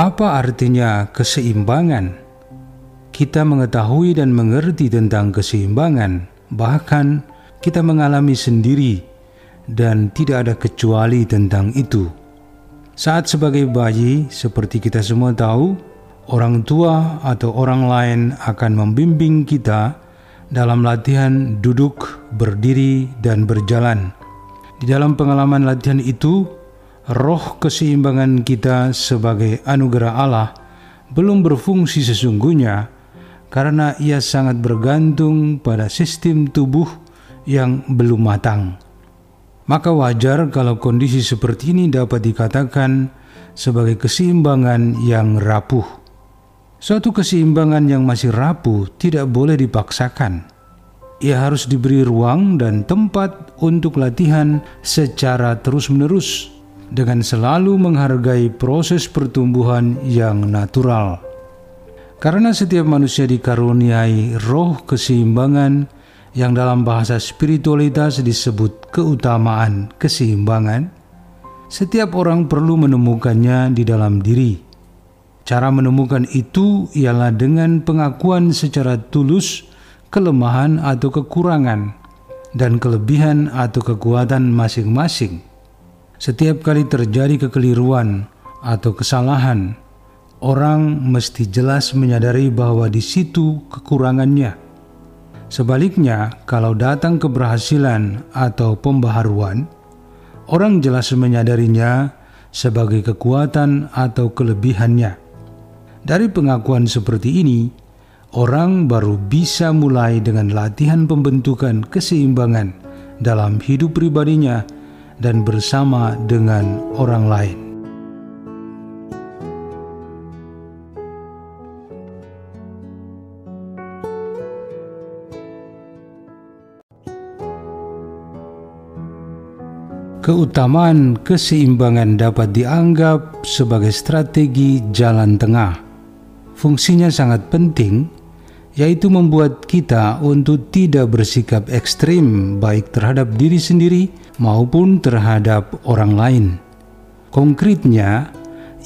Apa artinya keseimbangan? Kita mengetahui dan mengerti tentang keseimbangan, bahkan kita mengalami sendiri, dan tidak ada kecuali tentang itu. Saat sebagai bayi, seperti kita semua tahu, orang tua atau orang lain akan membimbing kita dalam latihan duduk, berdiri, dan berjalan. Di dalam pengalaman latihan itu, roh keseimbangan kita sebagai anugerah Allah belum berfungsi sesungguhnya karena ia sangat bergantung pada sistem tubuh yang belum matang. Maka wajar kalau kondisi seperti ini dapat dikatakan sebagai keseimbangan yang rapuh. Suatu keseimbangan yang masih rapuh tidak boleh dipaksakan. Ia harus diberi ruang dan tempat untuk latihan secara terus-menerus dengan selalu menghargai proses pertumbuhan yang natural. Karena setiap manusia dikaruniai roh keseimbangan yang dalam bahasa spiritualitas disebut keutamaan keseimbangan, setiap orang perlu menemukannya di dalam diri. Cara menemukan itu ialah dengan pengakuan secara tulus kelemahan atau kekurangan dan kelebihan atau kekuatan masing-masing setiap kali terjadi kekeliruan atau kesalahan, orang mesti jelas menyadari bahwa di situ kekurangannya. Sebaliknya, kalau datang keberhasilan atau pembaharuan, orang jelas menyadarinya sebagai kekuatan atau kelebihannya. Dari pengakuan seperti ini, orang baru bisa mulai dengan latihan pembentukan keseimbangan dalam hidup pribadinya dan bersama dengan orang lain. Keutamaan keseimbangan dapat dianggap sebagai strategi jalan tengah. Fungsinya sangat penting, yaitu membuat kita untuk tidak bersikap ekstrim, baik terhadap diri sendiri maupun terhadap orang lain. Konkretnya,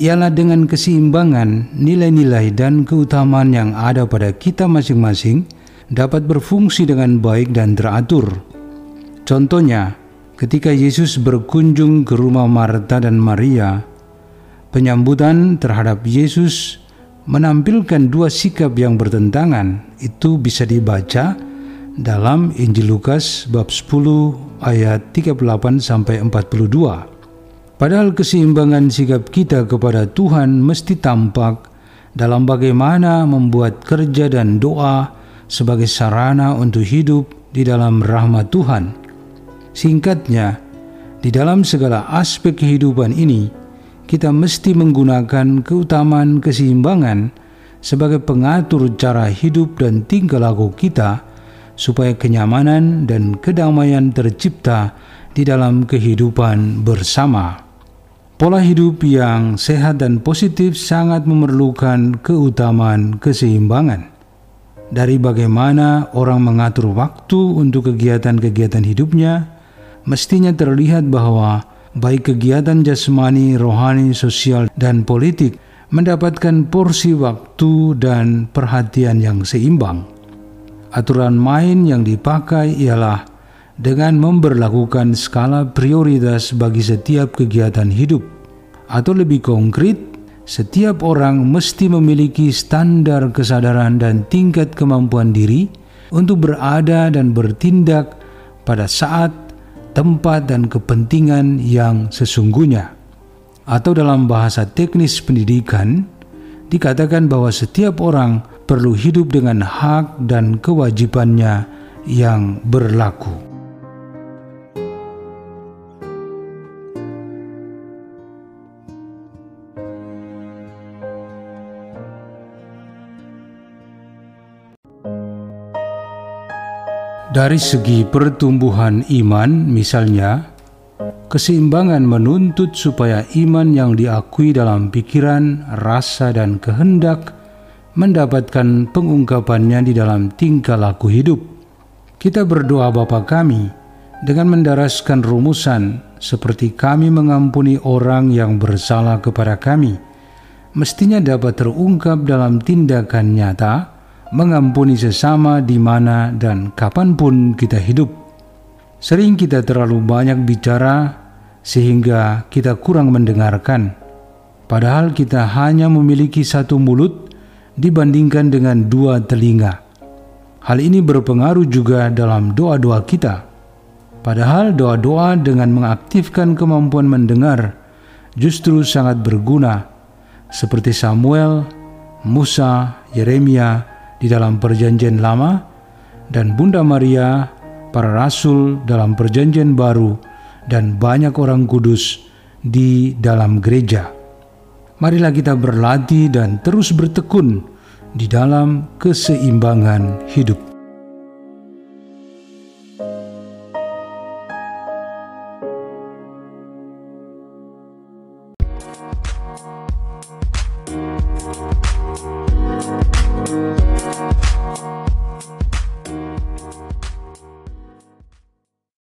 ialah dengan keseimbangan nilai-nilai dan keutamaan yang ada pada kita masing-masing dapat berfungsi dengan baik dan teratur. Contohnya, ketika Yesus berkunjung ke rumah Marta dan Maria, penyambutan terhadap Yesus menampilkan dua sikap yang bertentangan. Itu bisa dibaca dalam Injil Lukas bab 10 ayat 38 sampai 42. Padahal keseimbangan sikap kita kepada Tuhan mesti tampak dalam bagaimana membuat kerja dan doa sebagai sarana untuk hidup di dalam rahmat Tuhan. Singkatnya, di dalam segala aspek kehidupan ini, kita mesti menggunakan keutamaan keseimbangan sebagai pengatur cara hidup dan tingkah laku kita supaya kenyamanan dan kedamaian tercipta di dalam kehidupan bersama. Pola hidup yang sehat dan positif sangat memerlukan keutamaan keseimbangan. Dari bagaimana orang mengatur waktu untuk kegiatan-kegiatan hidupnya, mestinya terlihat bahwa baik kegiatan jasmani, rohani, sosial, dan politik mendapatkan porsi waktu dan perhatian yang seimbang. Aturan main yang dipakai ialah dengan memperlakukan skala prioritas bagi setiap kegiatan hidup, atau lebih konkret, setiap orang mesti memiliki standar kesadaran dan tingkat kemampuan diri untuk berada dan bertindak pada saat, tempat, dan kepentingan yang sesungguhnya. Atau dalam bahasa teknis pendidikan, dikatakan bahwa setiap orang perlu hidup dengan hak dan kewajibannya yang berlaku. Dari segi pertumbuhan iman, misalnya, keseimbangan menuntut supaya iman yang diakui dalam pikiran, rasa, dan kehendak mendapatkan pengungkapannya di dalam tingkah laku hidup. Kita berdoa Bapa kami dengan mendaraskan rumusan seperti kami mengampuni orang yang bersalah kepada kami mestinya dapat terungkap dalam tindakan nyata, mengampuni sesama di mana dan kapan pun kita hidup. Sering kita terlalu banyak bicara sehingga kita kurang mendengarkan, padahal kita hanya memiliki satu mulut dibandingkan dengan dua telinga. Hal ini berpengaruh juga dalam doa-doa kita. Padahal doa-doa dengan mengaktifkan kemampuan mendengar justru sangat berguna, seperti Samuel, Musa, Yeremia di dalam Perjanjian Lama, dan Bunda Maria, para rasul dalam Perjanjian Baru, dan banyak orang kudus di dalam gereja. Marilah kita berlatih dan terus bertekun di dalam keseimbangan hidup.